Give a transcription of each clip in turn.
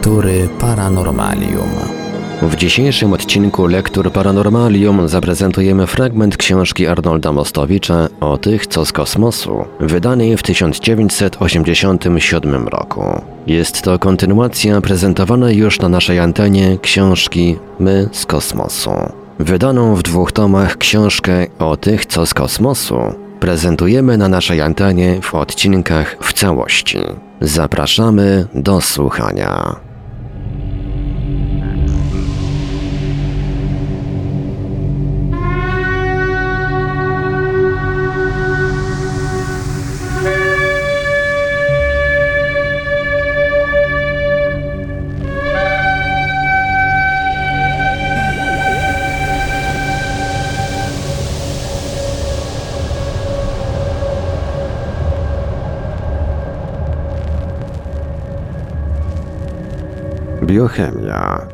Lektury Paranormalium. W dzisiejszym odcinku Lektur Paranormalium zaprezentujemy fragment książki Arnolda Mostowicza o tych, co z kosmosu, wydanej w 1987 roku. Jest to kontynuacja prezentowanej już na naszej antenie książki My z kosmosu. Wydaną w dwóch tomach książkę o tych, co z kosmosu prezentujemy na naszej antenie w odcinkach w całości. Zapraszamy do słuchania. thank you Biochemia.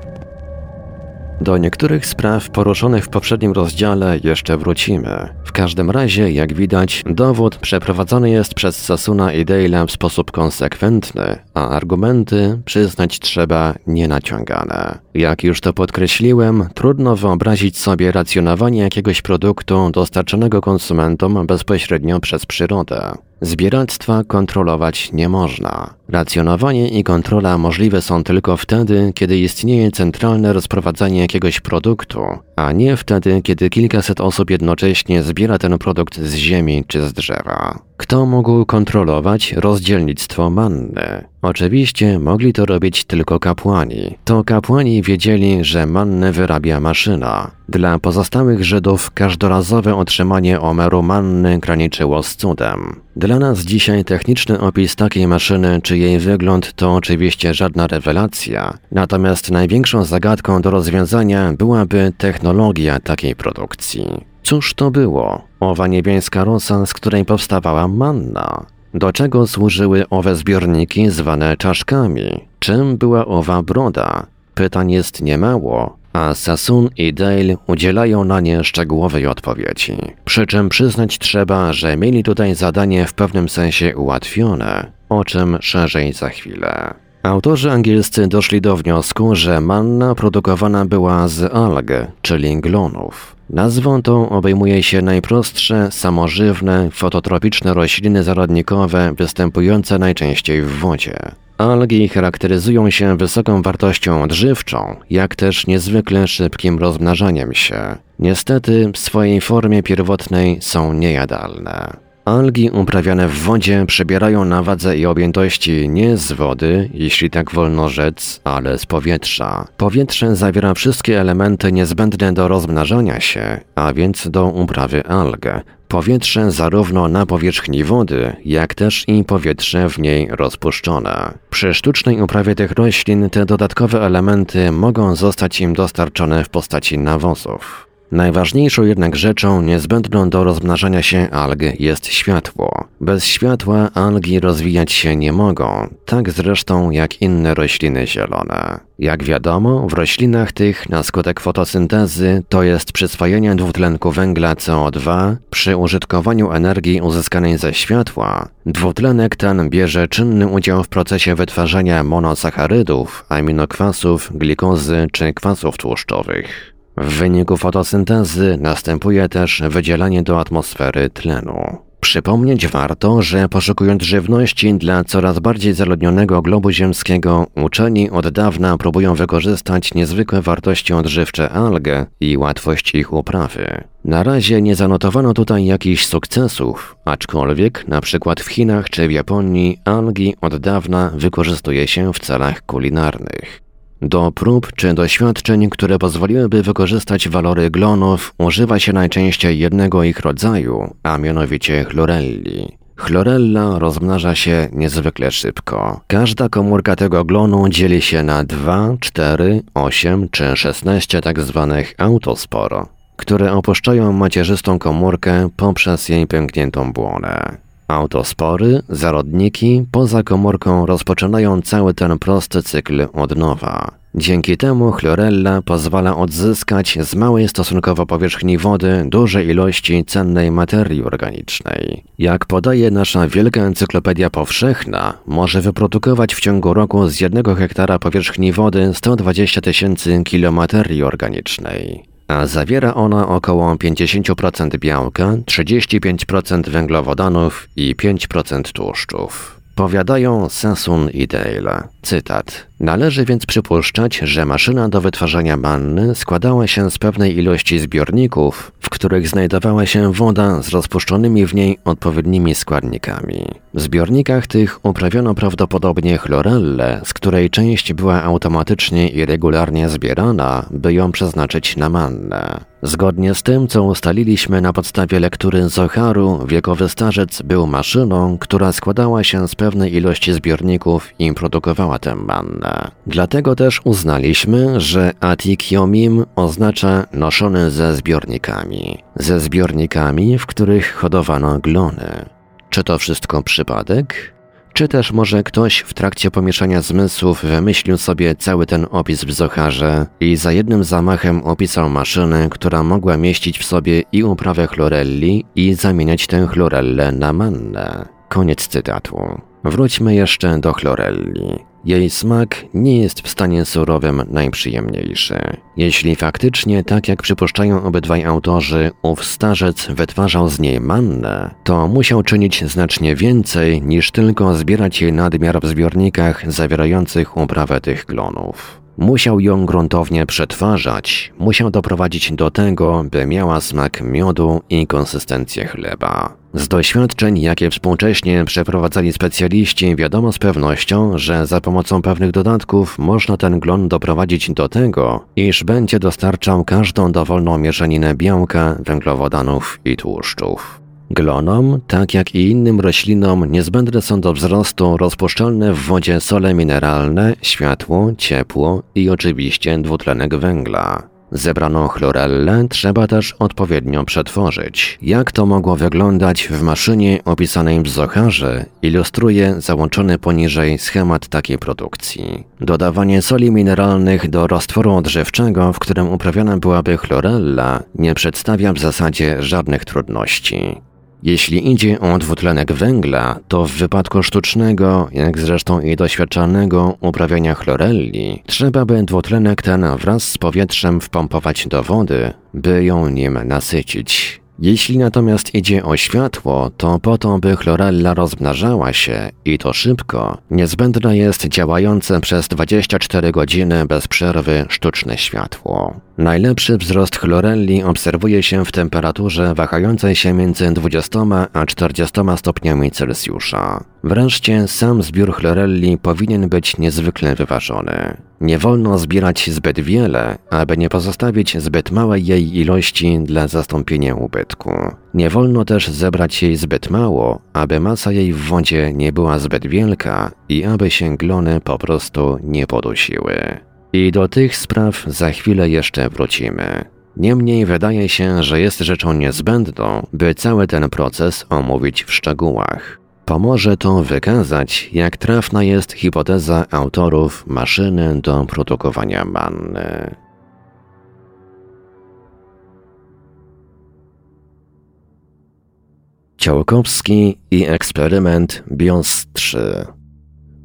Do niektórych spraw poruszonych w poprzednim rozdziale jeszcze wrócimy. W każdym razie, jak widać, dowód przeprowadzony jest przez Sasuna i Dale'a w sposób konsekwentny, a argumenty, przyznać trzeba, nienaciągane. Jak już to podkreśliłem, trudno wyobrazić sobie racjonowanie jakiegoś produktu dostarczonego konsumentom bezpośrednio przez przyrodę. Zbieractwa kontrolować nie można. Racjonowanie i kontrola możliwe są tylko wtedy, kiedy istnieje centralne rozprowadzanie jakiegoś produktu, a nie wtedy, kiedy kilkaset osób jednocześnie zbiera ten produkt z ziemi czy z drzewa. Kto mógł kontrolować rozdzielnictwo manny? Oczywiście mogli to robić tylko kapłani. To kapłani wiedzieli, że mannę wyrabia maszyna. Dla pozostałych Żydów każdorazowe otrzymanie omeru manny graniczyło z cudem. Dla nas dzisiaj techniczny opis takiej maszyny czy jej wygląd to oczywiście żadna rewelacja, natomiast największą zagadką do rozwiązania byłaby technologia takiej produkcji. Cóż to było? Owa niebiańska rosa, z której powstawała manna. Do czego służyły owe zbiorniki zwane czaszkami? Czym była owa broda? Pytań jest niemało, a Sasun i Dale udzielają na nie szczegółowej odpowiedzi. Przy czym przyznać trzeba, że mieli tutaj zadanie w pewnym sensie ułatwione, o czym szerzej za chwilę. Autorzy angielscy doszli do wniosku, że manna produkowana była z alg, czyli glonów. Nazwą tą obejmuje się najprostsze, samożywne, fototropiczne rośliny zarodnikowe występujące najczęściej w wodzie. Algi charakteryzują się wysoką wartością odżywczą, jak też niezwykle szybkim rozmnażaniem się. Niestety w swojej formie pierwotnej są niejadalne. Algi uprawiane w wodzie przybierają na wadze i objętości nie z wody, jeśli tak wolno rzec, ale z powietrza. Powietrze zawiera wszystkie elementy niezbędne do rozmnażania się, a więc do uprawy alg. Powietrze zarówno na powierzchni wody, jak też i powietrze w niej rozpuszczone. Przy sztucznej uprawie tych roślin te dodatkowe elementy mogą zostać im dostarczone w postaci nawozów. Najważniejszą jednak rzeczą niezbędną do rozmnażania się alg jest światło. Bez światła algi rozwijać się nie mogą, tak zresztą jak inne rośliny zielone. Jak wiadomo, w roślinach tych na skutek fotosyntezy, to jest przyswojenia dwutlenku węgla CO2, przy użytkowaniu energii uzyskanej ze światła, dwutlenek ten bierze czynny udział w procesie wytwarzania monosacharydów, aminokwasów, glikozy czy kwasów tłuszczowych. W wyniku fotosyntezy następuje też wydzielanie do atmosfery tlenu. Przypomnieć warto, że poszukując żywności dla coraz bardziej zaludnionego globu ziemskiego, uczeni od dawna próbują wykorzystać niezwykłe wartości odżywcze alg i łatwość ich uprawy. Na razie nie zanotowano tutaj jakichś sukcesów, aczkolwiek na przykład w Chinach czy w Japonii algi od dawna wykorzystuje się w celach kulinarnych. Do prób czy doświadczeń, które pozwoliłyby wykorzystać walory glonów, używa się najczęściej jednego ich rodzaju, a mianowicie chlorelli. Chlorella rozmnaża się niezwykle szybko. Każda komórka tego glonu dzieli się na 2, 4, 8 czy 16 tzw. Tak autospor, które opuszczają macierzystą komórkę poprzez jej pękniętą błonę. Autospory, zarodniki poza komórką rozpoczynają cały ten prosty cykl od nowa. Dzięki temu chlorella pozwala odzyskać z małej stosunkowo powierzchni wody duże ilości cennej materii organicznej. Jak podaje nasza wielka encyklopedia powszechna, może wyprodukować w ciągu roku z jednego hektara powierzchni wody 120 tysięcy kilomaterii organicznej a zawiera ona około 50% białka, 35% węglowodanów i 5% tłuszczów. Powiadają Sasun i Dale. Cytat. Należy więc przypuszczać, że maszyna do wytwarzania manny składała się z pewnej ilości zbiorników, w których znajdowała się woda z rozpuszczonymi w niej odpowiednimi składnikami. W zbiornikach tych uprawiono prawdopodobnie chlorellę, z której część była automatycznie i regularnie zbierana, by ją przeznaczyć na mannę. Zgodnie z tym, co ustaliliśmy na podstawie lektury Zoharu, wiekowy starzec był maszyną, która składała się z pewnej ilości zbiorników i produkowała tę mannę. Dlatego też uznaliśmy, że Atikiomim oznacza noszony ze zbiornikami. Ze zbiornikami, w których hodowano glony. Czy to wszystko przypadek? Czy też może ktoś w trakcie pomieszania zmysłów wymyślił sobie cały ten opis w Zocharze i za jednym zamachem opisał maszynę, która mogła mieścić w sobie i uprawę chlorelli i zamieniać tę chlorellę na mannę. Koniec cytatu. Wróćmy jeszcze do chlorelli. Jej smak nie jest w stanie surowym najprzyjemniejszy. Jeśli faktycznie, tak jak przypuszczają obydwaj autorzy, ów starzec wytwarzał z niej mannę, to musiał czynić znacznie więcej niż tylko zbierać jej nadmiar w zbiornikach zawierających uprawę tych klonów. Musiał ją gruntownie przetwarzać, musiał doprowadzić do tego, by miała smak miodu i konsystencję chleba. Z doświadczeń, jakie współcześnie przeprowadzali specjaliści, wiadomo z pewnością, że za pomocą pewnych dodatków można ten glon doprowadzić do tego, iż będzie dostarczał każdą dowolną mieszaninę białka, węglowodanów i tłuszczów. Glonom, tak jak i innym roślinom, niezbędne są do wzrostu rozpuszczalne w wodzie sole mineralne, światło, ciepło i oczywiście dwutlenek węgla. Zebraną chlorellę trzeba też odpowiednio przetworzyć. Jak to mogło wyglądać w maszynie opisanej w Zocharze, ilustruje załączony poniżej schemat takiej produkcji. Dodawanie soli mineralnych do roztworu odżywczego, w którym uprawiana byłaby chlorella, nie przedstawia w zasadzie żadnych trudności. Jeśli idzie o dwutlenek węgla, to w wypadku sztucznego, jak zresztą i doświadczalnego uprawiania chlorelli, trzeba by dwutlenek ten wraz z powietrzem wpompować do wody, by ją nim nasycić. Jeśli natomiast idzie o światło, to po to, by chlorella rozmnażała się i to szybko, niezbędne jest działające przez 24 godziny bez przerwy sztuczne światło. Najlepszy wzrost chlorelli obserwuje się w temperaturze wahającej się między 20 a 40 stopniami Celsjusza. Wreszcie sam zbiór chlorelli powinien być niezwykle wyważony. Nie wolno zbierać zbyt wiele, aby nie pozostawić zbyt małej jej ilości dla zastąpienia ubytku. Nie wolno też zebrać jej zbyt mało, aby masa jej w wodzie nie była zbyt wielka i aby się glony po prostu nie podusiły. I do tych spraw za chwilę jeszcze wrócimy. Niemniej wydaje się, że jest rzeczą niezbędną, by cały ten proces omówić w szczegółach. Pomoże to wykazać, jak trafna jest hipoteza autorów maszyny do produkowania manny. Ciałkowski i eksperyment BIOS 3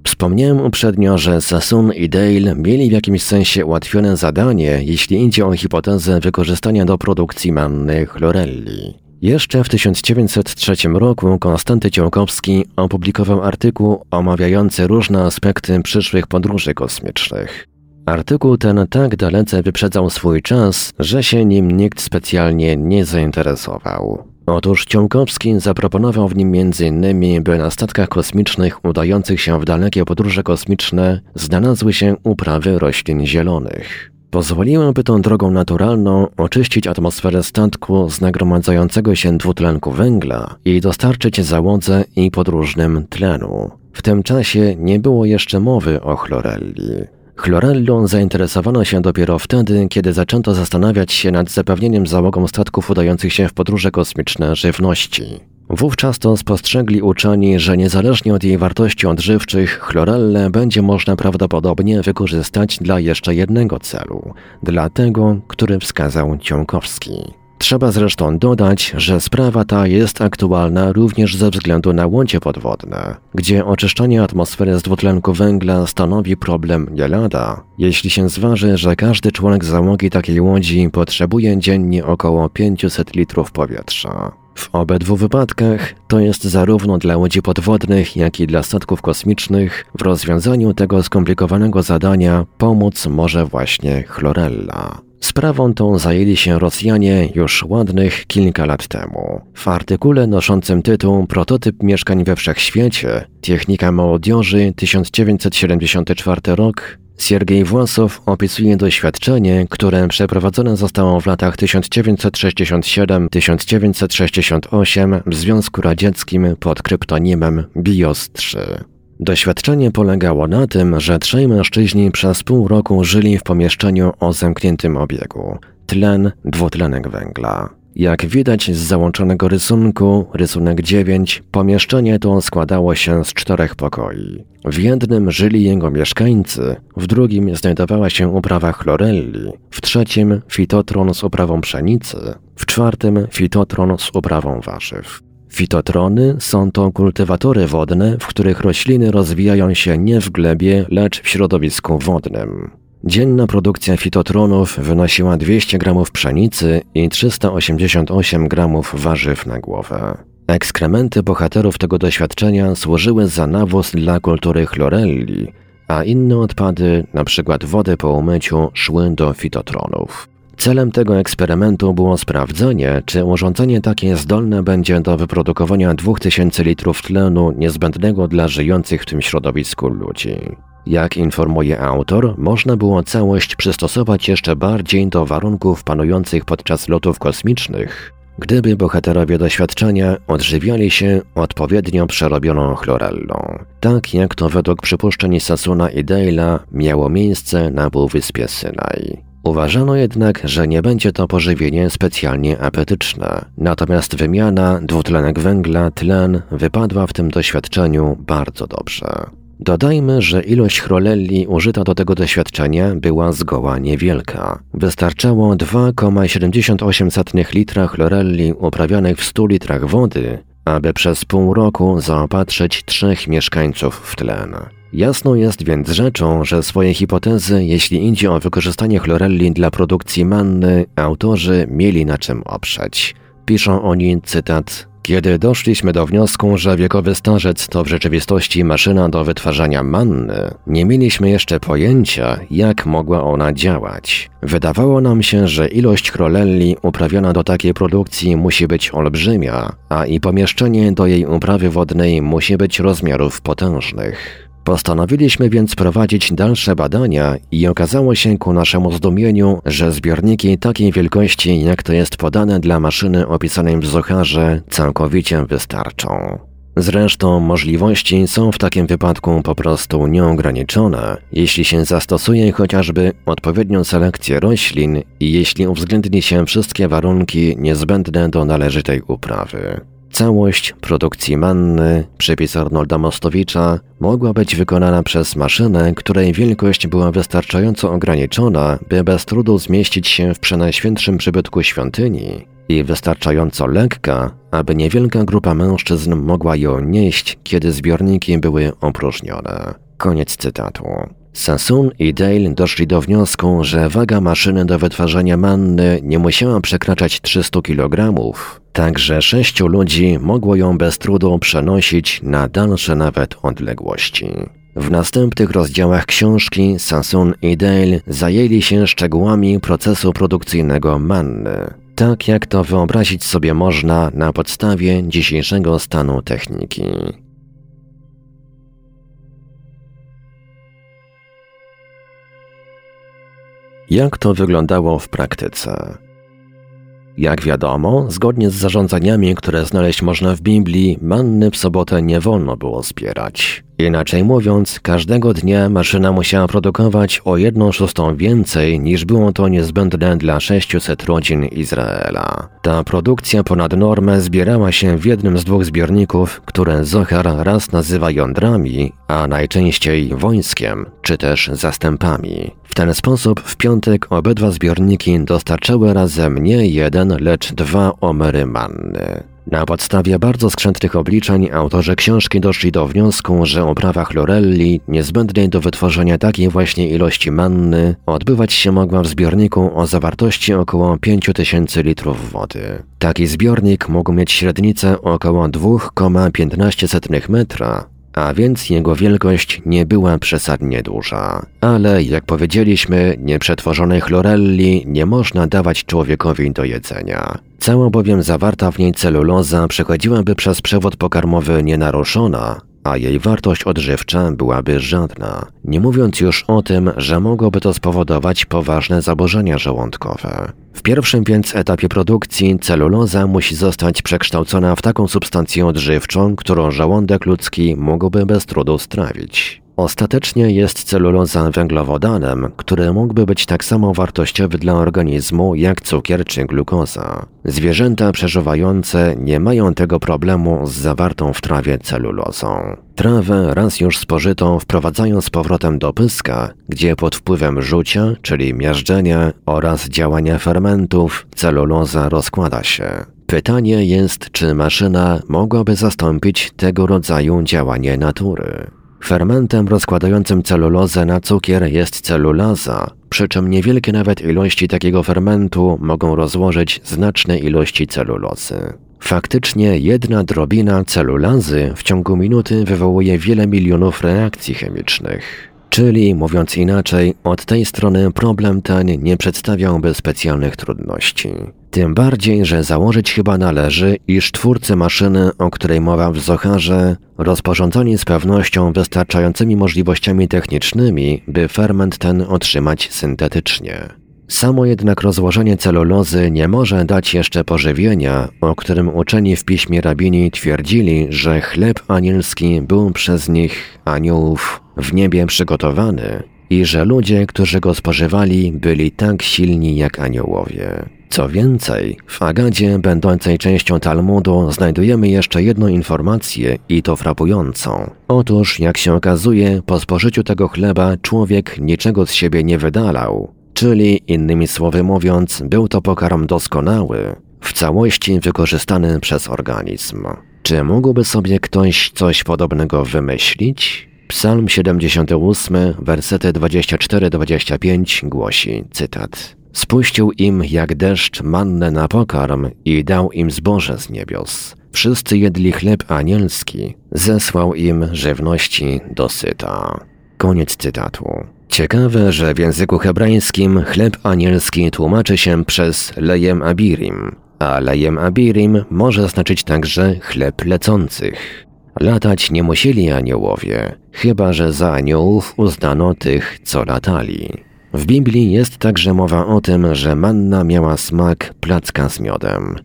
Wspomniałem uprzednio, że Sassoon i Dale mieli w jakimś sensie ułatwione zadanie, jeśli idzie o hipotezę wykorzystania do produkcji manny chlorelli. Jeszcze w 1903 roku Konstanty Ciąkowski opublikował artykuł omawiający różne aspekty przyszłych podróży kosmicznych. Artykuł ten tak dalece wyprzedzał swój czas, że się nim nikt specjalnie nie zainteresował. Otóż Ciąkowski zaproponował w nim m.in., by na statkach kosmicznych udających się w dalekie podróże kosmiczne znalazły się uprawy roślin zielonych. Pozwoliłyby tą drogą naturalną oczyścić atmosferę statku z nagromadzającego się dwutlenku węgla i dostarczyć załodze i podróżnym tlenu. W tym czasie nie było jeszcze mowy o chlorelli. Chlorellą zainteresowano się dopiero wtedy, kiedy zaczęto zastanawiać się nad zapewnieniem załogom statków udających się w podróże kosmiczne żywności. Wówczas to spostrzegli uczeni, że niezależnie od jej wartości odżywczych, chlorellę będzie można prawdopodobnie wykorzystać dla jeszcze jednego celu, dla tego, który wskazał Ciąkowski. Trzeba zresztą dodać, że sprawa ta jest aktualna również ze względu na łodzie podwodne, gdzie oczyszczanie atmosfery z dwutlenku węgla stanowi problem nie lada, jeśli się zważy, że każdy członek załogi takiej łodzi potrzebuje dziennie około 500 litrów powietrza. W obydwu wypadkach to jest zarówno dla łodzi podwodnych, jak i dla statków kosmicznych w rozwiązaniu tego skomplikowanego zadania pomóc może właśnie chlorella. Sprawą tą zajęli się Rosjanie już ładnych kilka lat temu. W artykule noszącym tytuł Prototyp mieszkań we wszechświecie Technika Mołodioży 1974 rok Siergiej Własow opisuje doświadczenie, które przeprowadzone zostało w latach 1967-1968 w Związku Radzieckim pod kryptonimem BIOS-3. Doświadczenie polegało na tym, że trzej mężczyźni przez pół roku żyli w pomieszczeniu o zamkniętym obiegu tlen, dwutlenek węgla. Jak widać z załączonego rysunku, rysunek 9, pomieszczenie to składało się z czterech pokoi. W jednym żyli jego mieszkańcy, w drugim znajdowała się uprawa chlorelli, w trzecim fitotron z uprawą pszenicy, w czwartym fitotron z uprawą warzyw. Fitotrony są to kultywatory wodne, w których rośliny rozwijają się nie w glebie, lecz w środowisku wodnym. Dzienna produkcja fitotronów wynosiła 200 gramów pszenicy i 388 gramów warzyw na głowę. Ekskrementy bohaterów tego doświadczenia służyły za nawóz dla kultury chlorelli, a inne odpady, np. wody po umyciu, szły do fitotronów. Celem tego eksperymentu było sprawdzenie, czy urządzenie takie zdolne będzie do wyprodukowania 2000 litrów tlenu niezbędnego dla żyjących w tym środowisku ludzi. Jak informuje autor, można było całość przystosować jeszcze bardziej do warunków panujących podczas lotów kosmicznych, gdyby bohaterowie doświadczenia odżywiali się odpowiednio przerobioną chlorellą, tak jak to według przypuszczeń Sasuna i Dale'a miało miejsce na Półwyspie Synaj. Uważano jednak, że nie będzie to pożywienie specjalnie apetyczne, natomiast wymiana dwutlenek węgla, tlen wypadła w tym doświadczeniu bardzo dobrze. Dodajmy, że ilość chrolelli użyta do tego doświadczenia była zgoła niewielka. Wystarczało 2,78 litra chlorelli uprawionych w 100 litrach wody, aby przez pół roku zaopatrzyć trzech mieszkańców w tlen. Jasną jest więc rzeczą, że swoje hipotezy, jeśli idzie o wykorzystanie chlorelli dla produkcji manny, autorzy mieli na czym oprzeć. Piszą oni, cytat, kiedy doszliśmy do wniosku, że wiekowy starzec to w rzeczywistości maszyna do wytwarzania manny, nie mieliśmy jeszcze pojęcia, jak mogła ona działać. Wydawało nam się, że ilość chrolelli uprawiona do takiej produkcji musi być olbrzymia, a i pomieszczenie do jej uprawy wodnej musi być rozmiarów potężnych. Postanowiliśmy więc prowadzić dalsze badania i okazało się ku naszemu zdumieniu, że zbiorniki takiej wielkości, jak to jest podane dla maszyny opisanej w Zocharze, całkowicie wystarczą. Zresztą możliwości są w takim wypadku po prostu nieograniczone, jeśli się zastosuje chociażby odpowiednią selekcję roślin i jeśli uwzględni się wszystkie warunki niezbędne do należytej uprawy. Całość produkcji manny, przepis Arnolda Mostowicza, mogła być wykonana przez maszynę, której wielkość była wystarczająco ograniczona, by bez trudu zmieścić się w przenajświętszym przybytku świątyni i wystarczająco lekka, aby niewielka grupa mężczyzn mogła ją nieść, kiedy zbiorniki były opróżnione. Koniec cytatu. Sassoon i Dale doszli do wniosku, że waga maszyny do wytwarzania manny nie musiała przekraczać 300 kg, także sześciu ludzi mogło ją bez trudu przenosić na dalsze nawet odległości. W następnych rozdziałach książki Sassoon i Dale zajęli się szczegółami procesu produkcyjnego manny, tak jak to wyobrazić sobie można na podstawie dzisiejszego stanu techniki. Jak to wyglądało w praktyce? Jak wiadomo, zgodnie z zarządzaniami, które znaleźć można w Biblii, manny w sobotę nie wolno było zbierać. Inaczej mówiąc, każdego dnia maszyna musiała produkować o jedną szóstą więcej niż było to niezbędne dla 600 rodzin Izraela. Ta produkcja ponad normę zbierała się w jednym z dwóch zbiorników, które Zohar raz nazywa jądrami, a najczęściej wojskiem, czy też zastępami. W ten sposób w piątek obydwa zbiorniki dostarczały razem nie jeden, lecz dwa omery manny. Na podstawie bardzo skrzętnych obliczeń autorzy książki doszli do wniosku, że uprawa chlorelli, niezbędnej do wytworzenia takiej właśnie ilości manny, odbywać się mogła w zbiorniku o zawartości około 5000 litrów wody. Taki zbiornik mógł mieć średnicę około 2,15 metra, a więc jego wielkość nie była przesadnie duża. Ale jak powiedzieliśmy, nieprzetworzonej chlorelli nie można dawać człowiekowi do jedzenia. Cała bowiem zawarta w niej celuloza przechodziłaby przez przewód pokarmowy nienaruszona, a jej wartość odżywcza byłaby żadna, nie mówiąc już o tym, że mogłoby to spowodować poważne zaburzenia żołądkowe. W pierwszym więc etapie produkcji celuloza musi zostać przekształcona w taką substancję odżywczą, którą żołądek ludzki mógłby bez trudu strawić. Ostatecznie jest celuloza węglowodanem, który mógłby być tak samo wartościowy dla organizmu jak cukier czy glukoza. Zwierzęta przeżywające nie mają tego problemu z zawartą w trawie celulozą. Trawę raz już spożytą wprowadzają z powrotem do pyska, gdzie pod wpływem rzucia, czyli miażdżenia oraz działania fermentów, celuloza rozkłada się. Pytanie jest, czy maszyna mogłaby zastąpić tego rodzaju działanie natury. Fermentem rozkładającym celulozę na cukier jest celulaza, przy czym niewielkie nawet ilości takiego fermentu mogą rozłożyć znaczne ilości celulozy. Faktycznie jedna drobina celulazy w ciągu minuty wywołuje wiele milionów reakcji chemicznych. Czyli, mówiąc inaczej, od tej strony problem ten nie przedstawiałby specjalnych trudności. Tym bardziej, że założyć chyba należy, iż twórcy maszyny, o której mowa w Zocharze, rozporządzani z pewnością wystarczającymi możliwościami technicznymi, by ferment ten otrzymać syntetycznie. Samo jednak rozłożenie celulozy nie może dać jeszcze pożywienia, o którym uczeni w piśmie rabini twierdzili, że chleb anielski był przez nich, aniołów, w niebie przygotowany i że ludzie, którzy go spożywali, byli tak silni jak aniołowie. Co więcej, w Agadzie, będącej częścią Talmudu, znajdujemy jeszcze jedną informację i to frapującą. Otóż, jak się okazuje, po spożyciu tego chleba człowiek niczego z siebie nie wydalał, czyli innymi słowy mówiąc, był to pokarm doskonały, w całości wykorzystany przez organizm. Czy mógłby sobie ktoś coś podobnego wymyślić? Psalm 78, wersety 24-25 głosi, cytat. Spuścił im jak deszcz mannę na pokarm i dał im zboże z niebios. Wszyscy jedli chleb anielski, zesłał im żywności dosyta. Koniec cytatu. Ciekawe, że w języku hebrajskim chleb anielski tłumaczy się przez lejem abirim, a lejem abirim może znaczyć także chleb lecących. Latać nie musieli aniołowie, chyba że za aniołów uznano tych, co latali. W Biblii jest także mowa o tym, że manna miała smak placka z miodem.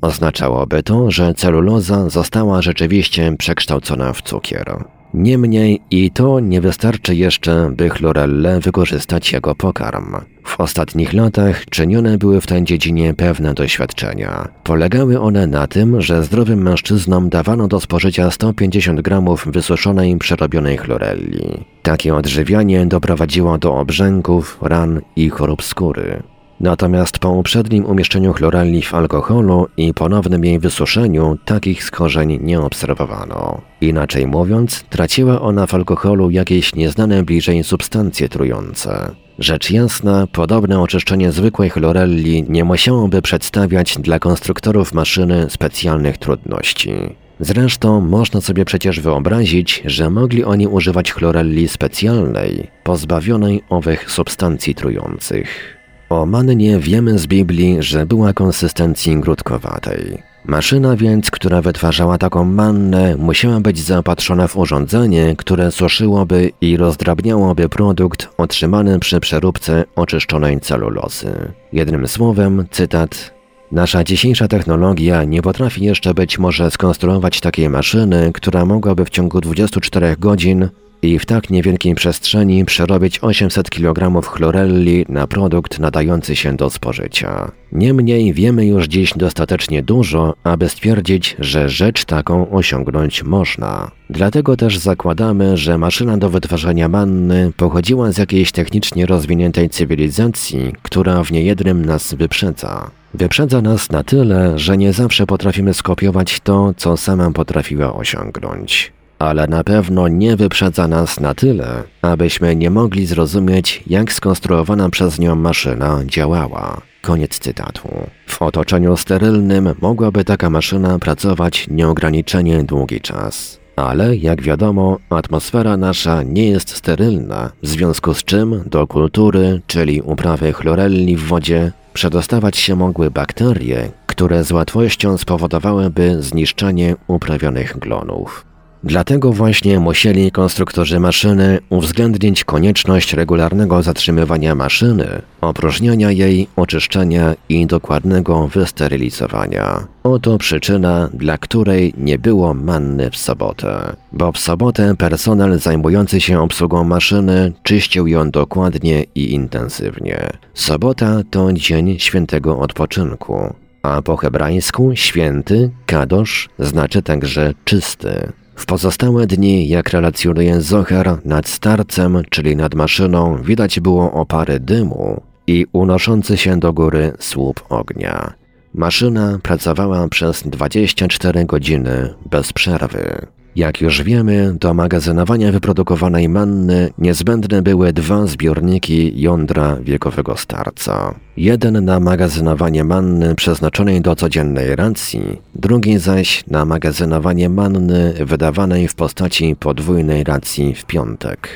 Oznaczałoby to, że celuloza została rzeczywiście przekształcona w cukier. Niemniej i to nie wystarczy jeszcze, by chlorelle wykorzystać jako pokarm. W ostatnich latach czynione były w tej dziedzinie pewne doświadczenia. Polegały one na tym, że zdrowym mężczyznom dawano do spożycia 150 gramów wysuszonej przerobionej chlorelli. Takie odżywianie doprowadziło do obrzęków, ran i chorób skóry. Natomiast po uprzednim umieszczeniu chlorelli w alkoholu i ponownym jej wysuszeniu takich skorzeń nie obserwowano. Inaczej mówiąc, traciła ona w alkoholu jakieś nieznane bliżej substancje trujące. Rzecz jasna, podobne oczyszczenie zwykłej chlorelli nie musiałoby przedstawiać dla konstruktorów maszyny specjalnych trudności. Zresztą można sobie przecież wyobrazić, że mogli oni używać chlorelli specjalnej, pozbawionej owych substancji trujących. O mannie wiemy z Biblii, że była konsystencji grudkowatej. Maszyna więc, która wytwarzała taką mannę, musiała być zaopatrzona w urządzenie, które suszyłoby i rozdrabniałoby produkt otrzymany przy przeróbce oczyszczonej celulozy. Jednym słowem, cytat Nasza dzisiejsza technologia nie potrafi jeszcze być może skonstruować takiej maszyny, która mogłaby w ciągu 24 godzin i w tak niewielkiej przestrzeni przerobić 800 kg chlorelli na produkt nadający się do spożycia. Niemniej wiemy już dziś dostatecznie dużo, aby stwierdzić, że rzecz taką osiągnąć można. Dlatego też zakładamy, że maszyna do wytwarzania manny pochodziła z jakiejś technicznie rozwiniętej cywilizacji, która w niejednym nas wyprzedza. Wyprzedza nas na tyle, że nie zawsze potrafimy skopiować to, co sama potrafiła osiągnąć ale na pewno nie wyprzedza nas na tyle, abyśmy nie mogli zrozumieć, jak skonstruowana przez nią maszyna działała. Koniec cytatu. W otoczeniu sterylnym mogłaby taka maszyna pracować nieograniczenie długi czas. Ale, jak wiadomo, atmosfera nasza nie jest sterylna, w związku z czym do kultury, czyli uprawy chlorelli w wodzie, przedostawać się mogły bakterie, które z łatwością spowodowałyby zniszczenie uprawionych glonów. Dlatego właśnie musieli konstruktorzy maszyny uwzględnić konieczność regularnego zatrzymywania maszyny, opróżniania jej, oczyszczenia i dokładnego wysterylizowania. Oto przyczyna, dla której nie było manny w sobotę. Bo w sobotę personel zajmujący się obsługą maszyny czyścił ją dokładnie i intensywnie. Sobota to dzień świętego odpoczynku, a po hebrajsku święty, kadosz, znaczy także czysty. W pozostałe dni, jak relacjonuje Zohar, nad starcem, czyli nad maszyną, widać było opary dymu i unoszący się do góry słup ognia. Maszyna pracowała przez 24 godziny bez przerwy. Jak już wiemy, do magazynowania wyprodukowanej manny niezbędne były dwa zbiorniki jądra wiekowego starca. Jeden na magazynowanie manny przeznaczonej do codziennej racji, drugi zaś na magazynowanie manny wydawanej w postaci podwójnej racji w piątek.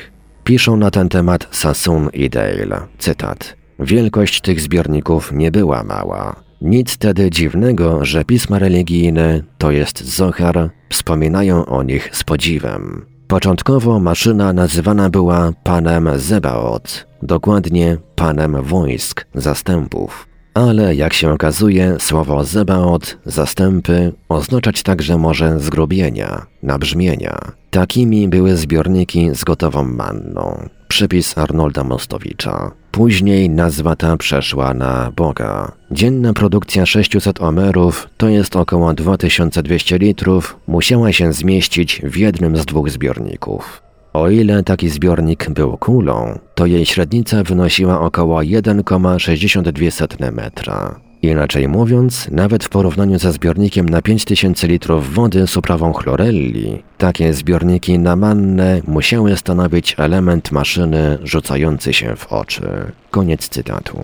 Piszą na ten temat Sassoon i Dale. Cytat. Wielkość tych zbiorników nie była mała. Nic tedy dziwnego, że pisma religijne, to jest Zohar, wspominają o nich z podziwem. Początkowo maszyna nazywana była panem Zebaot, dokładnie panem wojsk, zastępów. Ale jak się okazuje, słowo Zebaot, zastępy, oznaczać także może zgrubienia, nabrzmienia. Takimi były zbiorniki z gotową manną. Przypis Arnolda Mostowicza. Później nazwa ta przeszła na Boga. Dzienna produkcja 600 omerów, to jest około 2200 litrów, musiała się zmieścić w jednym z dwóch zbiorników. O ile taki zbiornik był kulą, to jej średnica wynosiła około 1,62 metra. Inaczej mówiąc, nawet w porównaniu ze zbiornikiem na 5000 litrów wody z uprawą chlorelli, takie zbiorniki na mannę musiały stanowić element maszyny rzucający się w oczy. Koniec cytatu.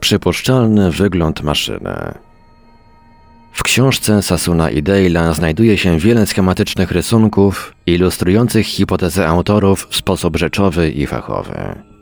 Przypuszczalny wygląd maszyny. W książce Sasuna i Dale'a znajduje się wiele schematycznych rysunków ilustrujących hipotezy autorów w sposób rzeczowy i fachowy.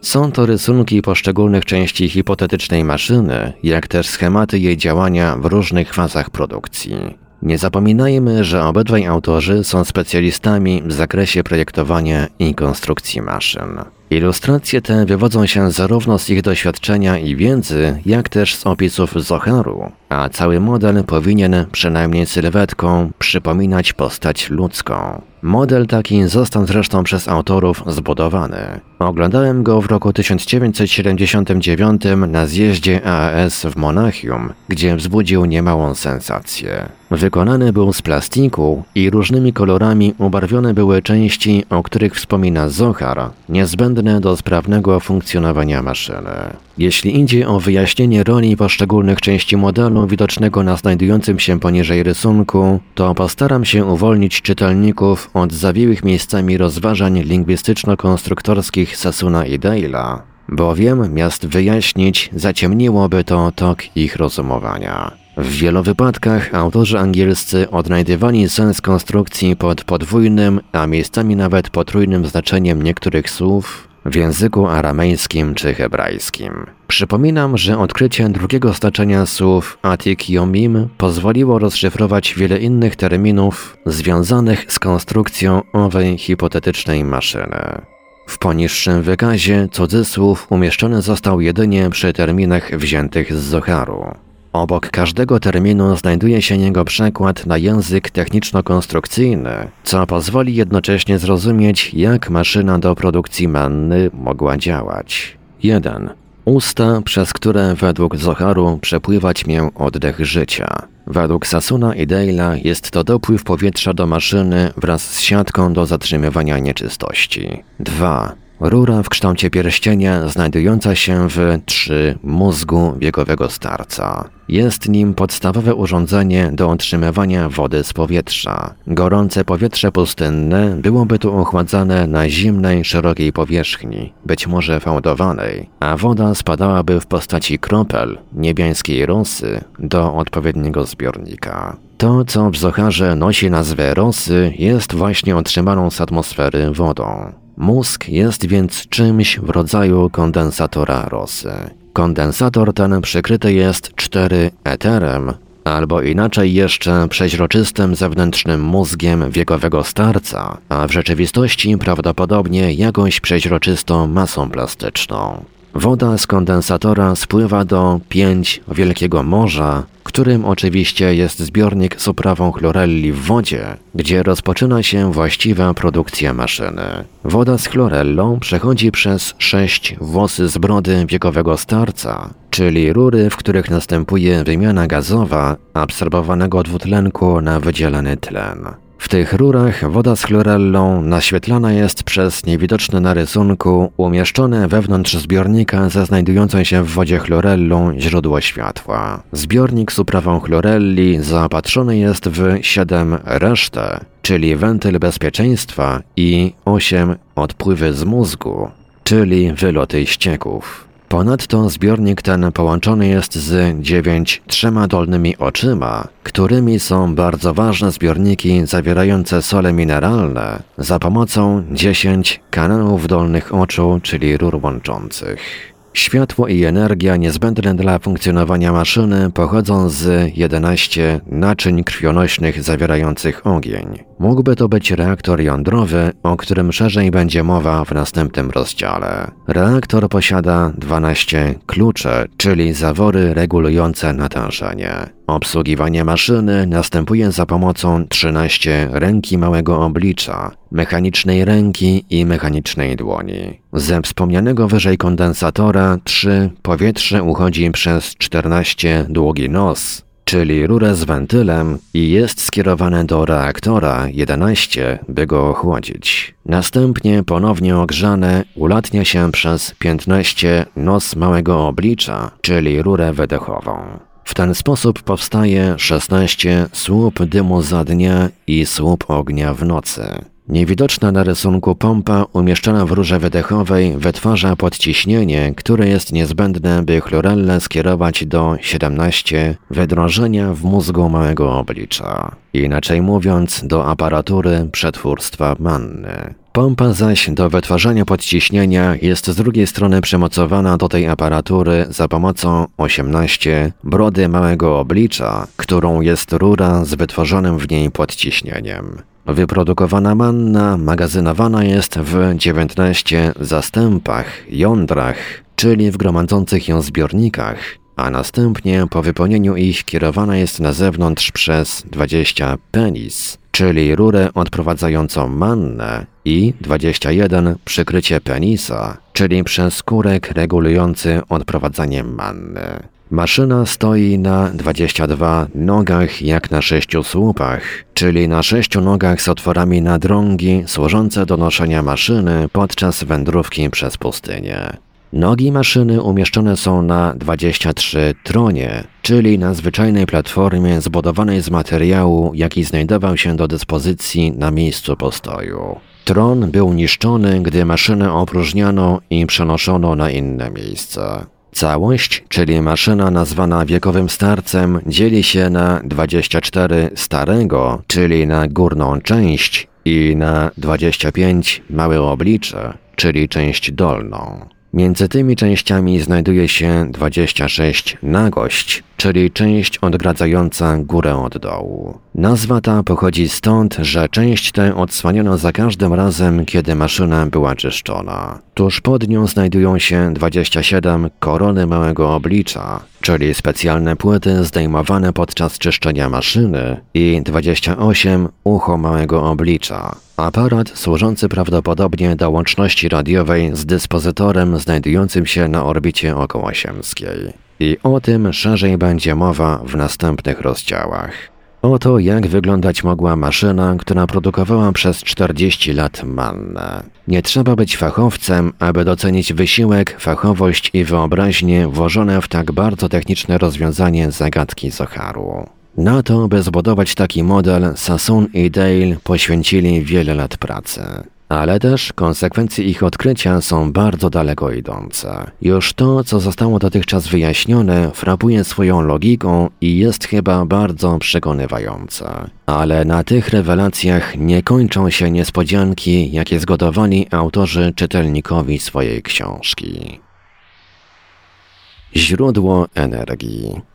Są to rysunki poszczególnych części hipotetycznej maszyny, jak też schematy jej działania w różnych fazach produkcji. Nie zapominajmy, że obydwaj autorzy są specjalistami w zakresie projektowania i konstrukcji maszyn. Ilustracje te wywodzą się zarówno z ich doświadczenia i wiedzy, jak też z opisów Zoharu, a cały model powinien, przynajmniej sylwetką, przypominać postać ludzką. Model taki został zresztą przez autorów zbudowany. Oglądałem go w roku 1979 na zjeździe AAS w Monachium, gdzie wzbudził niemałą sensację. Wykonany był z plastiku i różnymi kolorami ubarwione były części, o których wspomina Zohar, niezbędne do sprawnego funkcjonowania maszyny. Jeśli idzie o wyjaśnienie roli poszczególnych części modelu widocznego na znajdującym się poniżej rysunku, to postaram się uwolnić czytelników od zawiłych miejscami rozważań lingwistyczno-konstruktorskich Sasuna i Dale'a, bowiem miast wyjaśnić zaciemniłoby to tok ich rozumowania. W wielu wypadkach autorzy angielscy odnajdywali sens konstrukcji pod podwójnym, a miejscami nawet potrójnym znaczeniem niektórych słów w języku aramejskim czy hebrajskim. Przypominam, że odkrycie drugiego znaczenia słów atik yomim pozwoliło rozszyfrować wiele innych terminów związanych z konstrukcją owej hipotetycznej maszyny. W poniższym wykazie cudzysłów umieszczony został jedynie przy terminach wziętych z Zoharu. Obok każdego terminu znajduje się jego przekład na język techniczno-konstrukcyjny, co pozwoli jednocześnie zrozumieć, jak maszyna do produkcji manny mogła działać. 1. Usta, przez które według Zoharu przepływać miał oddech życia. Według Sasuna i Dale'a jest to dopływ powietrza do maszyny wraz z siatką do zatrzymywania nieczystości. 2. Rura w kształcie pierścienia znajdująca się w 3 mózgu wiekowego starca. Jest nim podstawowe urządzenie do otrzymywania wody z powietrza. Gorące powietrze pustynne byłoby tu ochładzane na zimnej, szerokiej powierzchni, być może fałdowanej, a woda spadałaby w postaci kropel niebiańskiej rosy do odpowiedniego zbiornika. To, co w Zocharze nosi nazwę rosy, jest właśnie otrzymaną z atmosfery wodą. Mózg jest więc czymś w rodzaju kondensatora rosy. Kondensator ten przykryty jest cztery eterem, albo inaczej jeszcze przeźroczystym zewnętrznym mózgiem wiekowego starca, a w rzeczywistości prawdopodobnie jakąś przeźroczystą masą plastyczną. Woda z kondensatora spływa do 5 Wielkiego Morza, którym oczywiście jest zbiornik z uprawą chlorelli w wodzie, gdzie rozpoczyna się właściwa produkcja maszyny. Woda z chlorellą przechodzi przez sześć włosy z brody wiekowego starca, czyli rury, w których następuje wymiana gazowa absorbowanego dwutlenku na wydzielany tlen. W tych rurach woda z chlorellą naświetlana jest przez niewidoczne na rysunku umieszczone wewnątrz zbiornika ze znajdującą się w wodzie chlorellą źródło światła. Zbiornik z uprawą chlorelli zaopatrzony jest w 7 resztę, czyli wentyl bezpieczeństwa i 8 odpływy z mózgu, czyli wyloty ścieków. Ponadto zbiornik ten połączony jest z dziewięć trzema dolnymi oczyma, którymi są bardzo ważne zbiorniki zawierające sole mineralne za pomocą 10 kanałów dolnych oczu, czyli rur łączących. Światło i energia niezbędne dla funkcjonowania maszyny pochodzą z 11 naczyń krwionośnych zawierających ogień. Mógłby to być reaktor jądrowy, o którym szerzej będzie mowa w następnym rozdziale. Reaktor posiada 12 klucze, czyli zawory regulujące natężenie. Obsługiwanie maszyny następuje za pomocą 13 ręki małego oblicza, mechanicznej ręki i mechanicznej dłoni. Ze wspomnianego wyżej kondensatora 3 powietrze uchodzi przez 14 długi nos, czyli rurę z wentylem i jest skierowane do reaktora 11, by go ochłodzić. Następnie ponownie ogrzane ulatnia się przez 15 nos małego oblicza, czyli rurę wydechową. W ten sposób powstaje 16 słup dymu za dnia i słup ognia w nocy. Niewidoczna na rysunku pompa umieszczona w rurze wydechowej wytwarza podciśnienie, które jest niezbędne, by chlorellę skierować do 17 wydrążenia w mózgu małego oblicza. Inaczej mówiąc, do aparatury przetwórstwa manny. Pompa zaś do wytwarzania podciśnienia jest z drugiej strony przymocowana do tej aparatury za pomocą 18 brody małego oblicza, którą jest rura z wytworzonym w niej podciśnieniem. Wyprodukowana manna magazynowana jest w 19 zastępach, jądrach, czyli w gromadzących ją zbiornikach, a następnie po wypełnieniu ich kierowana jest na zewnątrz przez 20 penis, czyli rurę odprowadzającą mannę i 21 przykrycie penisa, czyli przez skórek regulujący odprowadzanie manny. Maszyna stoi na 22 nogach jak na sześciu słupach, czyli na sześciu nogach z otworami na drągi służące do noszenia maszyny podczas wędrówki przez pustynię. Nogi maszyny umieszczone są na 23 tronie, czyli na zwyczajnej platformie zbudowanej z materiału, jaki znajdował się do dyspozycji na miejscu postoju. Tron był niszczony, gdy maszynę opróżniano i przenoszono na inne miejsce. Całość, czyli maszyna nazwana wiekowym starcem, dzieli się na 24 starego, czyli na górną część, i na 25 małe oblicze, czyli część dolną. Między tymi częściami znajduje się 26 nagość, czyli część odgradzająca górę od dołu. Nazwa ta pochodzi stąd, że część tę odsłaniano za każdym razem, kiedy maszyna była czyszczona. Tuż pod nią znajdują się 27 korony małego oblicza, czyli specjalne płyty zdejmowane podczas czyszczenia maszyny i 28 ucho małego oblicza. Aparat służący prawdopodobnie do łączności radiowej z dyspozytorem znajdującym się na orbicie okołosiemskiej. I o tym szerzej będzie mowa w następnych rozdziałach. Oto jak wyglądać mogła maszyna, która produkowała przez 40 lat mannę. Nie trzeba być fachowcem, aby docenić wysiłek, fachowość i wyobraźnię włożone w tak bardzo techniczne rozwiązanie zagadki Zoharu. Na to, by zbudować taki model, Sassoon i Dale poświęcili wiele lat pracy. Ale też konsekwencje ich odkrycia są bardzo daleko idące. Już to, co zostało dotychczas wyjaśnione, frapuje swoją logiką i jest chyba bardzo przekonywające. Ale na tych rewelacjach nie kończą się niespodzianki, jakie zgodowali autorzy czytelnikowi swojej książki. Źródło energii.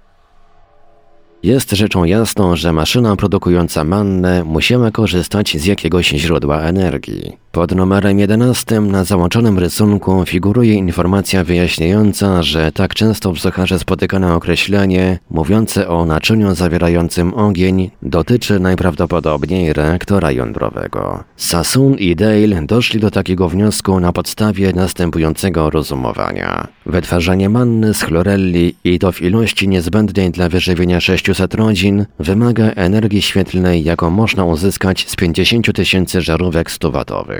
Jest rzeczą jasną, że maszyna produkująca mannę musiała korzystać z jakiegoś źródła energii. Pod numerem 11 na załączonym rysunku figuruje informacja wyjaśniająca, że tak często w Zocharze spotykane określenie mówiące o naczyniu zawierającym ogień dotyczy najprawdopodobniej reaktora jądrowego. Sassoon i Dale doszli do takiego wniosku na podstawie następującego rozumowania. Wytwarzanie manny z chlorelli i to w ilości niezbędnej dla wyżywienia 600 rodzin wymaga energii świetlnej, jaką można uzyskać z 50 tysięcy żarówek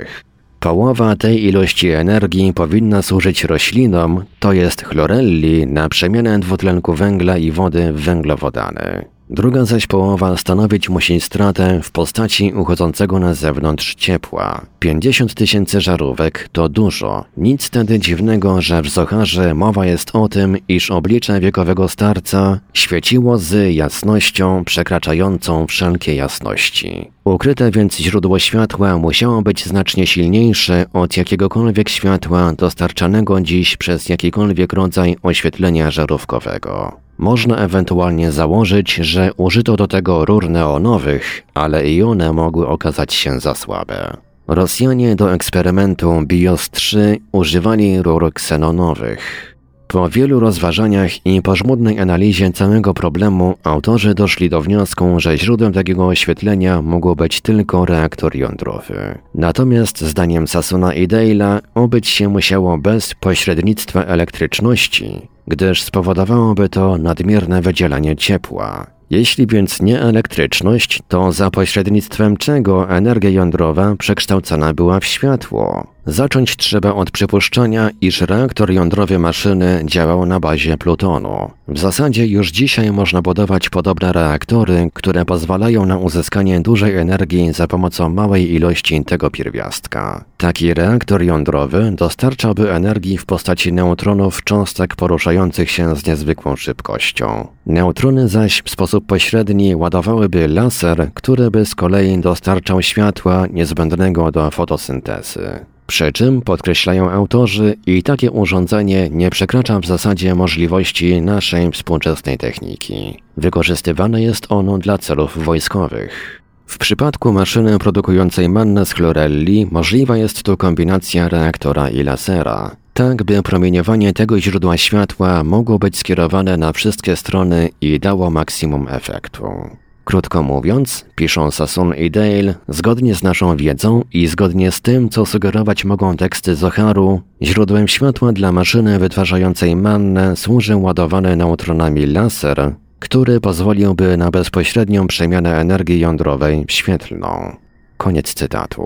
100-watowych. Połowa tej ilości energii powinna służyć roślinom, to jest chlorelli, na przemianę dwutlenku węgla i wody w węglowodany. Druga zaś połowa stanowić musi stratę w postaci uchodzącego na zewnątrz ciepła. 50 tysięcy żarówek to dużo. Nic wtedy dziwnego, że w Zocharze mowa jest o tym, iż oblicze wiekowego starca świeciło z jasnością przekraczającą wszelkie jasności. Ukryte więc źródło światła musiało być znacznie silniejsze od jakiegokolwiek światła dostarczanego dziś przez jakikolwiek rodzaj oświetlenia żarówkowego. Można ewentualnie założyć, że użyto do tego rur neonowych, ale i one mogły okazać się za słabe. Rosjanie do eksperymentu BIOS-3 używali rur ksenonowych. Po wielu rozważaniach i po żmudnej analizie całego problemu autorzy doszli do wniosku, że źródłem takiego oświetlenia mógł być tylko reaktor jądrowy. Natomiast zdaniem Sassona i Dale'a obyć się musiało bez pośrednictwa elektryczności, gdyż spowodowałoby to nadmierne wydzielanie ciepła. Jeśli więc nie elektryczność, to za pośrednictwem czego energia jądrowa przekształcana była w światło? Zacząć trzeba od przypuszczenia, iż reaktor jądrowy maszyny działał na bazie plutonu. W zasadzie już dzisiaj można budować podobne reaktory, które pozwalają na uzyskanie dużej energii za pomocą małej ilości tego pierwiastka. Taki reaktor jądrowy dostarczałby energii w postaci neutronów cząstek poruszających się z niezwykłą szybkością. Neutrony zaś w sposób pośredni ładowałyby laser, który by z kolei dostarczał światła niezbędnego do fotosyntezy. Przy czym, podkreślają autorzy, i takie urządzenie nie przekracza w zasadzie możliwości naszej współczesnej techniki. Wykorzystywane jest ono dla celów wojskowych. W przypadku maszyny produkującej mannę z chlorelli możliwa jest tu kombinacja reaktora i lasera, tak by promieniowanie tego źródła światła mogło być skierowane na wszystkie strony i dało maksimum efektu. Krótko mówiąc, piszą Sassoon i Dale, zgodnie z naszą wiedzą i zgodnie z tym, co sugerować mogą teksty Zoharu, źródłem światła dla maszyny wytwarzającej mannę służy ładowany neutronami laser, który pozwoliłby na bezpośrednią przemianę energii jądrowej w świetlną. Koniec cytatu.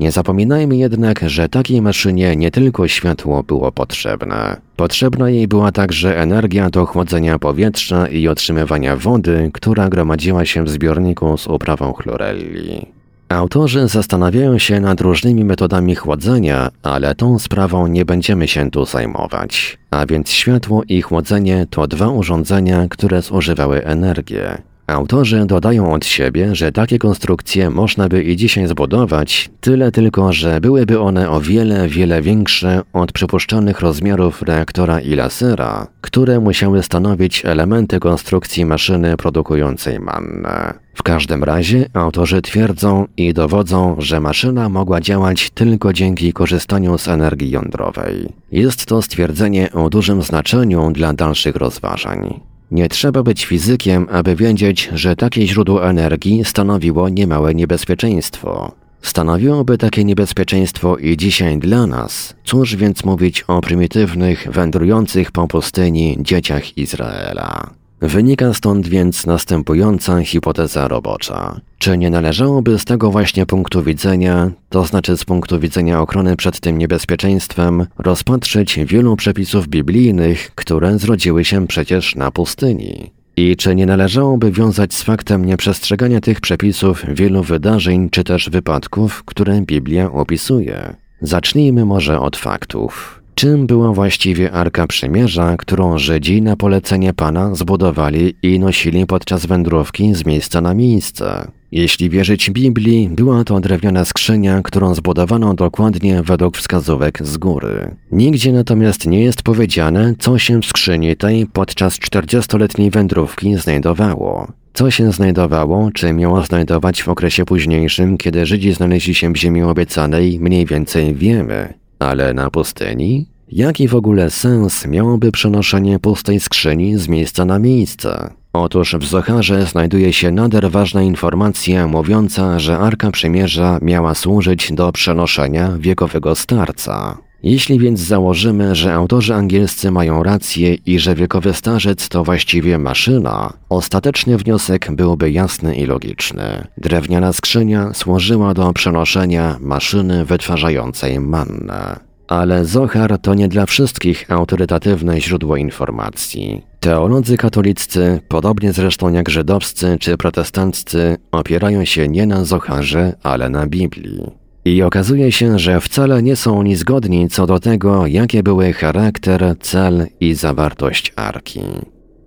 Nie zapominajmy jednak, że takiej maszynie nie tylko światło było potrzebne. Potrzebna jej była także energia do chłodzenia powietrza i otrzymywania wody, która gromadziła się w zbiorniku z uprawą chlorelli. Autorzy zastanawiają się nad różnymi metodami chłodzenia, ale tą sprawą nie będziemy się tu zajmować. A więc światło i chłodzenie to dwa urządzenia, które zużywały energię, Autorzy dodają od siebie, że takie konstrukcje można by i dzisiaj zbudować, tyle tylko, że byłyby one o wiele, wiele większe od przypuszczalnych rozmiarów reaktora i lasera, które musiały stanowić elementy konstrukcji maszyny produkującej mannę. W każdym razie autorzy twierdzą i dowodzą, że maszyna mogła działać tylko dzięki korzystaniu z energii jądrowej. Jest to stwierdzenie o dużym znaczeniu dla dalszych rozważań. Nie trzeba być fizykiem, aby wiedzieć, że takie źródło energii stanowiło niemałe niebezpieczeństwo. Stanowiłoby takie niebezpieczeństwo i dzisiaj dla nas. Cóż więc mówić o prymitywnych, wędrujących po pustyni dzieciach Izraela? Wynika stąd więc następująca hipoteza robocza. Czy nie należałoby z tego właśnie punktu widzenia, to znaczy z punktu widzenia ochrony przed tym niebezpieczeństwem, rozpatrzyć wielu przepisów biblijnych, które zrodziły się przecież na pustyni? I czy nie należałoby wiązać z faktem nieprzestrzegania tych przepisów wielu wydarzeń czy też wypadków, które Biblia opisuje? Zacznijmy może od faktów. Czym była właściwie Arka Przymierza, którą Żydzi na polecenie Pana zbudowali i nosili podczas wędrówki z miejsca na miejsce? Jeśli wierzyć Biblii, była to drewniana skrzynia, którą zbudowano dokładnie według wskazówek z góry. Nigdzie natomiast nie jest powiedziane, co się w skrzyni tej podczas 40-letniej wędrówki znajdowało. Co się znajdowało, czy miało znajdować w okresie późniejszym, kiedy Żydzi znaleźli się w ziemi obiecanej, mniej więcej wiemy. Ale na pustyni? Jaki w ogóle sens miałoby przenoszenie pustej skrzyni z miejsca na miejsce? Otóż w Zocharze znajduje się nader ważna informacja mówiąca, że Arka Przymierza miała służyć do przenoszenia wiekowego starca. Jeśli więc założymy, że autorzy angielscy mają rację i że wiekowy starzec to właściwie maszyna, ostateczny wniosek byłby jasny i logiczny. Drewniana skrzynia służyła do przenoszenia maszyny wytwarzającej mannę. Ale Zohar to nie dla wszystkich autorytatywne źródło informacji. Teolodzy katoliccy, podobnie zresztą jak żydowscy czy protestanccy, opierają się nie na Zoharze, ale na Biblii. I okazuje się, że wcale nie są oni zgodni co do tego, jakie były charakter, cel i zawartość arki.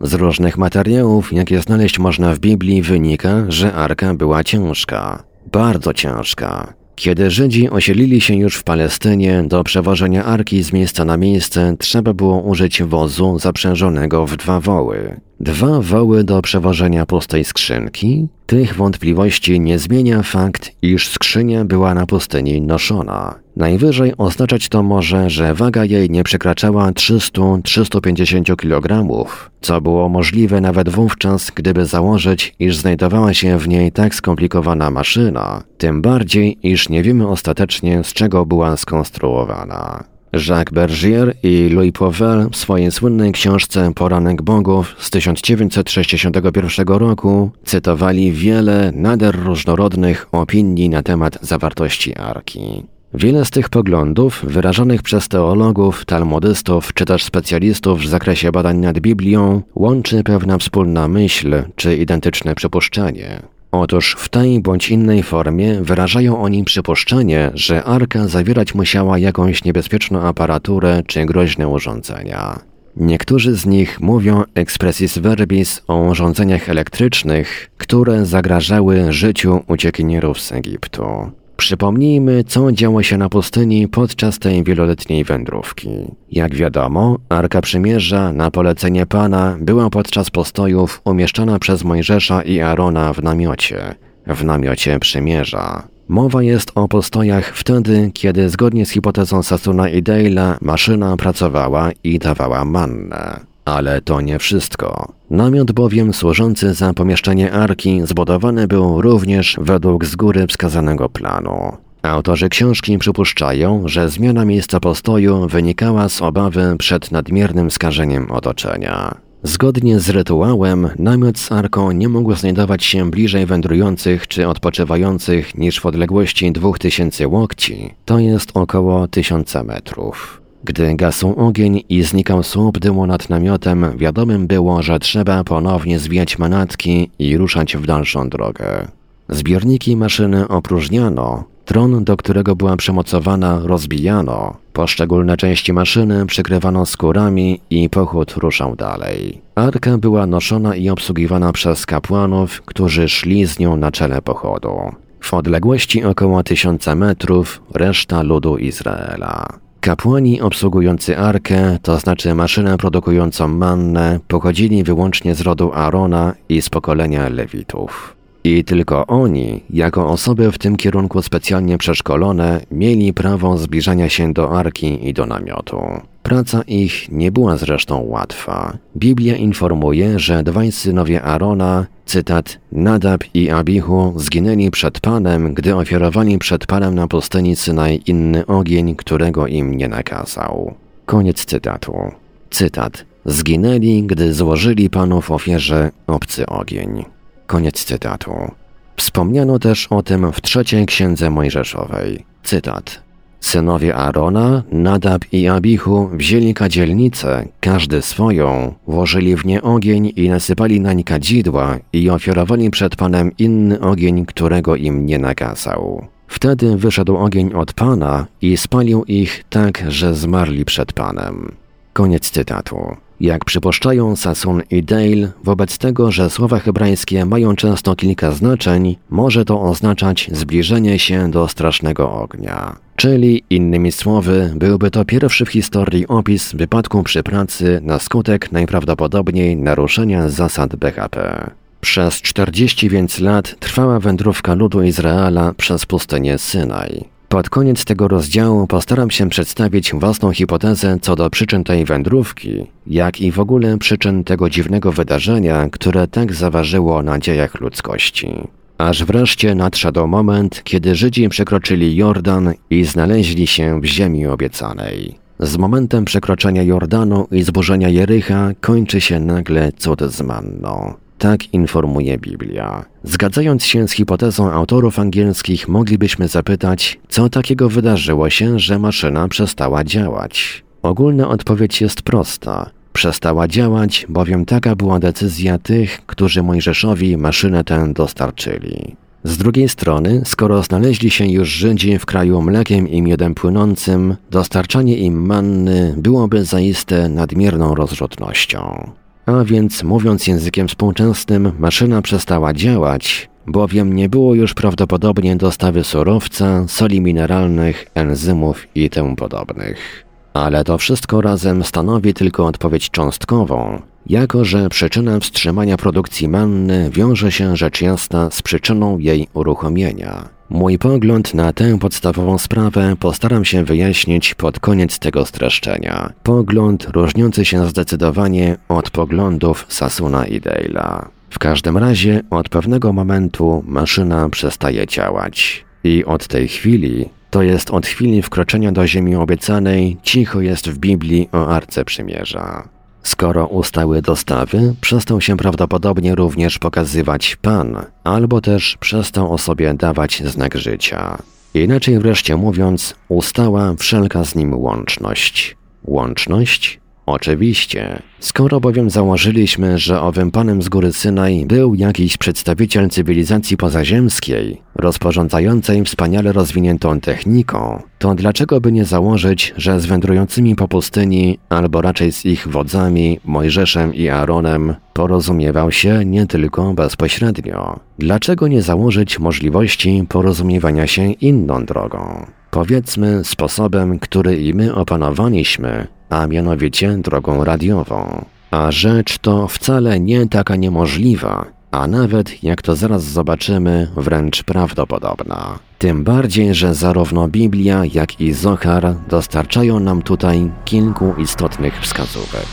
Z różnych materiałów, jakie znaleźć można w Biblii, wynika, że arka była ciężka, bardzo ciężka. Kiedy Żydzi osiedlili się już w Palestynie, do przewożenia arki z miejsca na miejsce trzeba było użyć wozu zaprzężonego w dwa woły. Dwa woły do przewożenia pustej skrzynki? Tych wątpliwości nie zmienia fakt, iż skrzynia była na pustyni noszona. Najwyżej oznaczać to może, że waga jej nie przekraczała 300-350 kg, co było możliwe nawet wówczas, gdyby założyć, iż znajdowała się w niej tak skomplikowana maszyna, tym bardziej, iż nie wiemy ostatecznie z czego była skonstruowana. Jacques Bergier i Louis Pauwel w swojej słynnej książce Poranek Bogów z 1961 roku cytowali wiele nader różnorodnych opinii na temat zawartości arki. Wiele z tych poglądów, wyrażonych przez teologów, talmudystów czy też specjalistów w zakresie badań nad Biblią, łączy pewna wspólna myśl czy identyczne przypuszczenie. Otóż w tej bądź innej formie wyrażają oni przypuszczenie, że arka zawierać musiała jakąś niebezpieczną aparaturę czy groźne urządzenia. Niektórzy z nich mówią expressis verbis o urządzeniach elektrycznych, które zagrażały życiu uciekinierów z Egiptu. Przypomnijmy, co działo się na pustyni podczas tej wieloletniej wędrówki. Jak wiadomo, Arka Przymierza na polecenie Pana była podczas postojów umieszczona przez Mojżesza i Arona w namiocie, w namiocie Przymierza. Mowa jest o postojach wtedy, kiedy zgodnie z hipotezą Sasuna i Dale'a maszyna pracowała i dawała mannę. Ale to nie wszystko. Namiot bowiem służący za pomieszczenie arki zbudowany był również według z góry wskazanego planu. Autorzy książki przypuszczają, że zmiana miejsca postoju wynikała z obawy przed nadmiernym skażeniem otoczenia. Zgodnie z rytuałem, namiot z arką nie mógł znajdować się bliżej wędrujących czy odpoczywających niż w odległości 2000 łokci, to jest około 1000 metrów. Gdy gasł ogień i znikał słup dymu nad namiotem, wiadomym było, że trzeba ponownie zwijać manatki i ruszać w dalszą drogę. Zbiorniki maszyny opróżniano, Tron, do którego była przymocowana, rozbijano. Poszczególne części maszyny przykrywano skórami i pochód ruszał dalej. Arka była noszona i obsługiwana przez kapłanów, którzy szli z nią na czele pochodu. W odległości około tysiąca metrów reszta ludu Izraela. Kapłani obsługujący arkę, to znaczy maszynę produkującą mannę, pochodzili wyłącznie z rodu Arona i z pokolenia Lewitów. I tylko oni, jako osoby w tym kierunku specjalnie przeszkolone, mieli prawo zbliżania się do arki i do namiotu. Praca ich nie była zresztą łatwa. Biblia informuje, że dwaj synowie Arona, cytat, Nadab i Abihu zginęli przed Panem, gdy ofiarowali przed Panem na pustyni Synaj inny ogień, którego im nie nakazał. Koniec cytatu. Cytat. Zginęli, gdy złożyli Panu w ofierze obcy ogień. Koniec cytatu. Wspomniano też o tym w trzeciej księdze Mojżeszowej. Cytat. Synowie Arona, Nadab i Abichu wzięli kadzielnicę, każdy swoją, włożyli w nie ogień i nasypali nań kadzidła i ofiarowali przed Panem inny ogień, którego im nie nakazał. Wtedy wyszedł ogień od Pana i spalił ich tak, że zmarli przed Panem. Koniec cytatu. Jak przypuszczają Sasun i Dale, wobec tego, że słowa hebrajskie mają często kilka znaczeń, może to oznaczać zbliżenie się do strasznego ognia. Czyli, innymi słowy, byłby to pierwszy w historii opis wypadku przy pracy na skutek najprawdopodobniej naruszenia zasad BHP. Przez 40 więc lat trwała wędrówka ludu Izraela przez pustynię Synaj. Pod koniec tego rozdziału postaram się przedstawić własną hipotezę co do przyczyn tej wędrówki, jak i w ogóle przyczyn tego dziwnego wydarzenia, które tak zaważyło na dziejach ludzkości. Aż wreszcie nadszedł moment, kiedy Żydzi przekroczyli Jordan i znaleźli się w ziemi obiecanej. Z momentem przekroczenia Jordanu i zburzenia Jericha kończy się nagle cud z manną. Tak informuje Biblia. Zgadzając się z hipotezą autorów angielskich, moglibyśmy zapytać, co takiego wydarzyło się, że maszyna przestała działać. Ogólna odpowiedź jest prosta. Przestała działać, bowiem taka była decyzja tych, którzy Mojżeszowi maszynę tę dostarczyli. Z drugiej strony, skoro znaleźli się już Żydzi w kraju mlekiem i miodem płynącym, dostarczanie im manny byłoby zaiste nadmierną rozrzutnością. A więc, mówiąc językiem współczesnym, maszyna przestała działać, bowiem nie było już prawdopodobnie dostawy surowca, soli mineralnych, enzymów i tym podobnych. Ale to wszystko razem stanowi tylko odpowiedź cząstkową, jako że przyczyna wstrzymania produkcji manny wiąże się rzecz jasna z przyczyną jej uruchomienia. Mój pogląd na tę podstawową sprawę postaram się wyjaśnić pod koniec tego streszczenia. Pogląd różniący się zdecydowanie od poglądów Sasuna i Dale'a. W każdym razie od pewnego momentu maszyna przestaje działać. I od tej chwili, to jest od chwili wkroczenia do ziemi obiecanej, cicho jest w Biblii o Arce Przymierza. Skoro ustały dostawy, przestał się prawdopodobnie również pokazywać Pan, albo też przestał o sobie dawać znak życia. Inaczej wreszcie mówiąc, ustała wszelka z nim łączność. Łączność Oczywiście. Skoro bowiem założyliśmy, że owym panem z góry Synaj był jakiś przedstawiciel cywilizacji pozaziemskiej, rozporządzającej wspaniale rozwiniętą techniką, to dlaczego by nie założyć, że z wędrującymi po pustyni, albo raczej z ich wodzami, Mojżeszem i Aaronem, porozumiewał się nie tylko bezpośrednio? Dlaczego nie założyć możliwości porozumiewania się inną drogą? Powiedzmy sposobem, który i my opanowaliśmy, a mianowicie drogą radiową. A rzecz to wcale nie taka niemożliwa, a nawet, jak to zaraz zobaczymy, wręcz prawdopodobna. Tym bardziej, że zarówno Biblia, jak i Zohar dostarczają nam tutaj kilku istotnych wskazówek.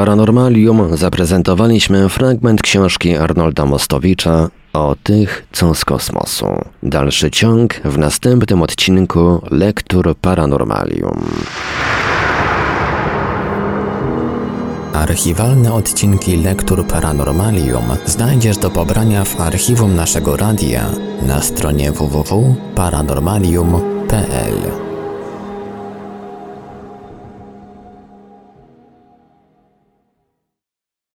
Paranormalium zaprezentowaliśmy fragment książki Arnolda Mostowicza o tych, co z kosmosu. Dalszy ciąg w następnym odcinku Lektur Paranormalium. Archiwalne odcinki Lektur Paranormalium znajdziesz do pobrania w archiwum naszego radia na stronie www.paranormalium.pl.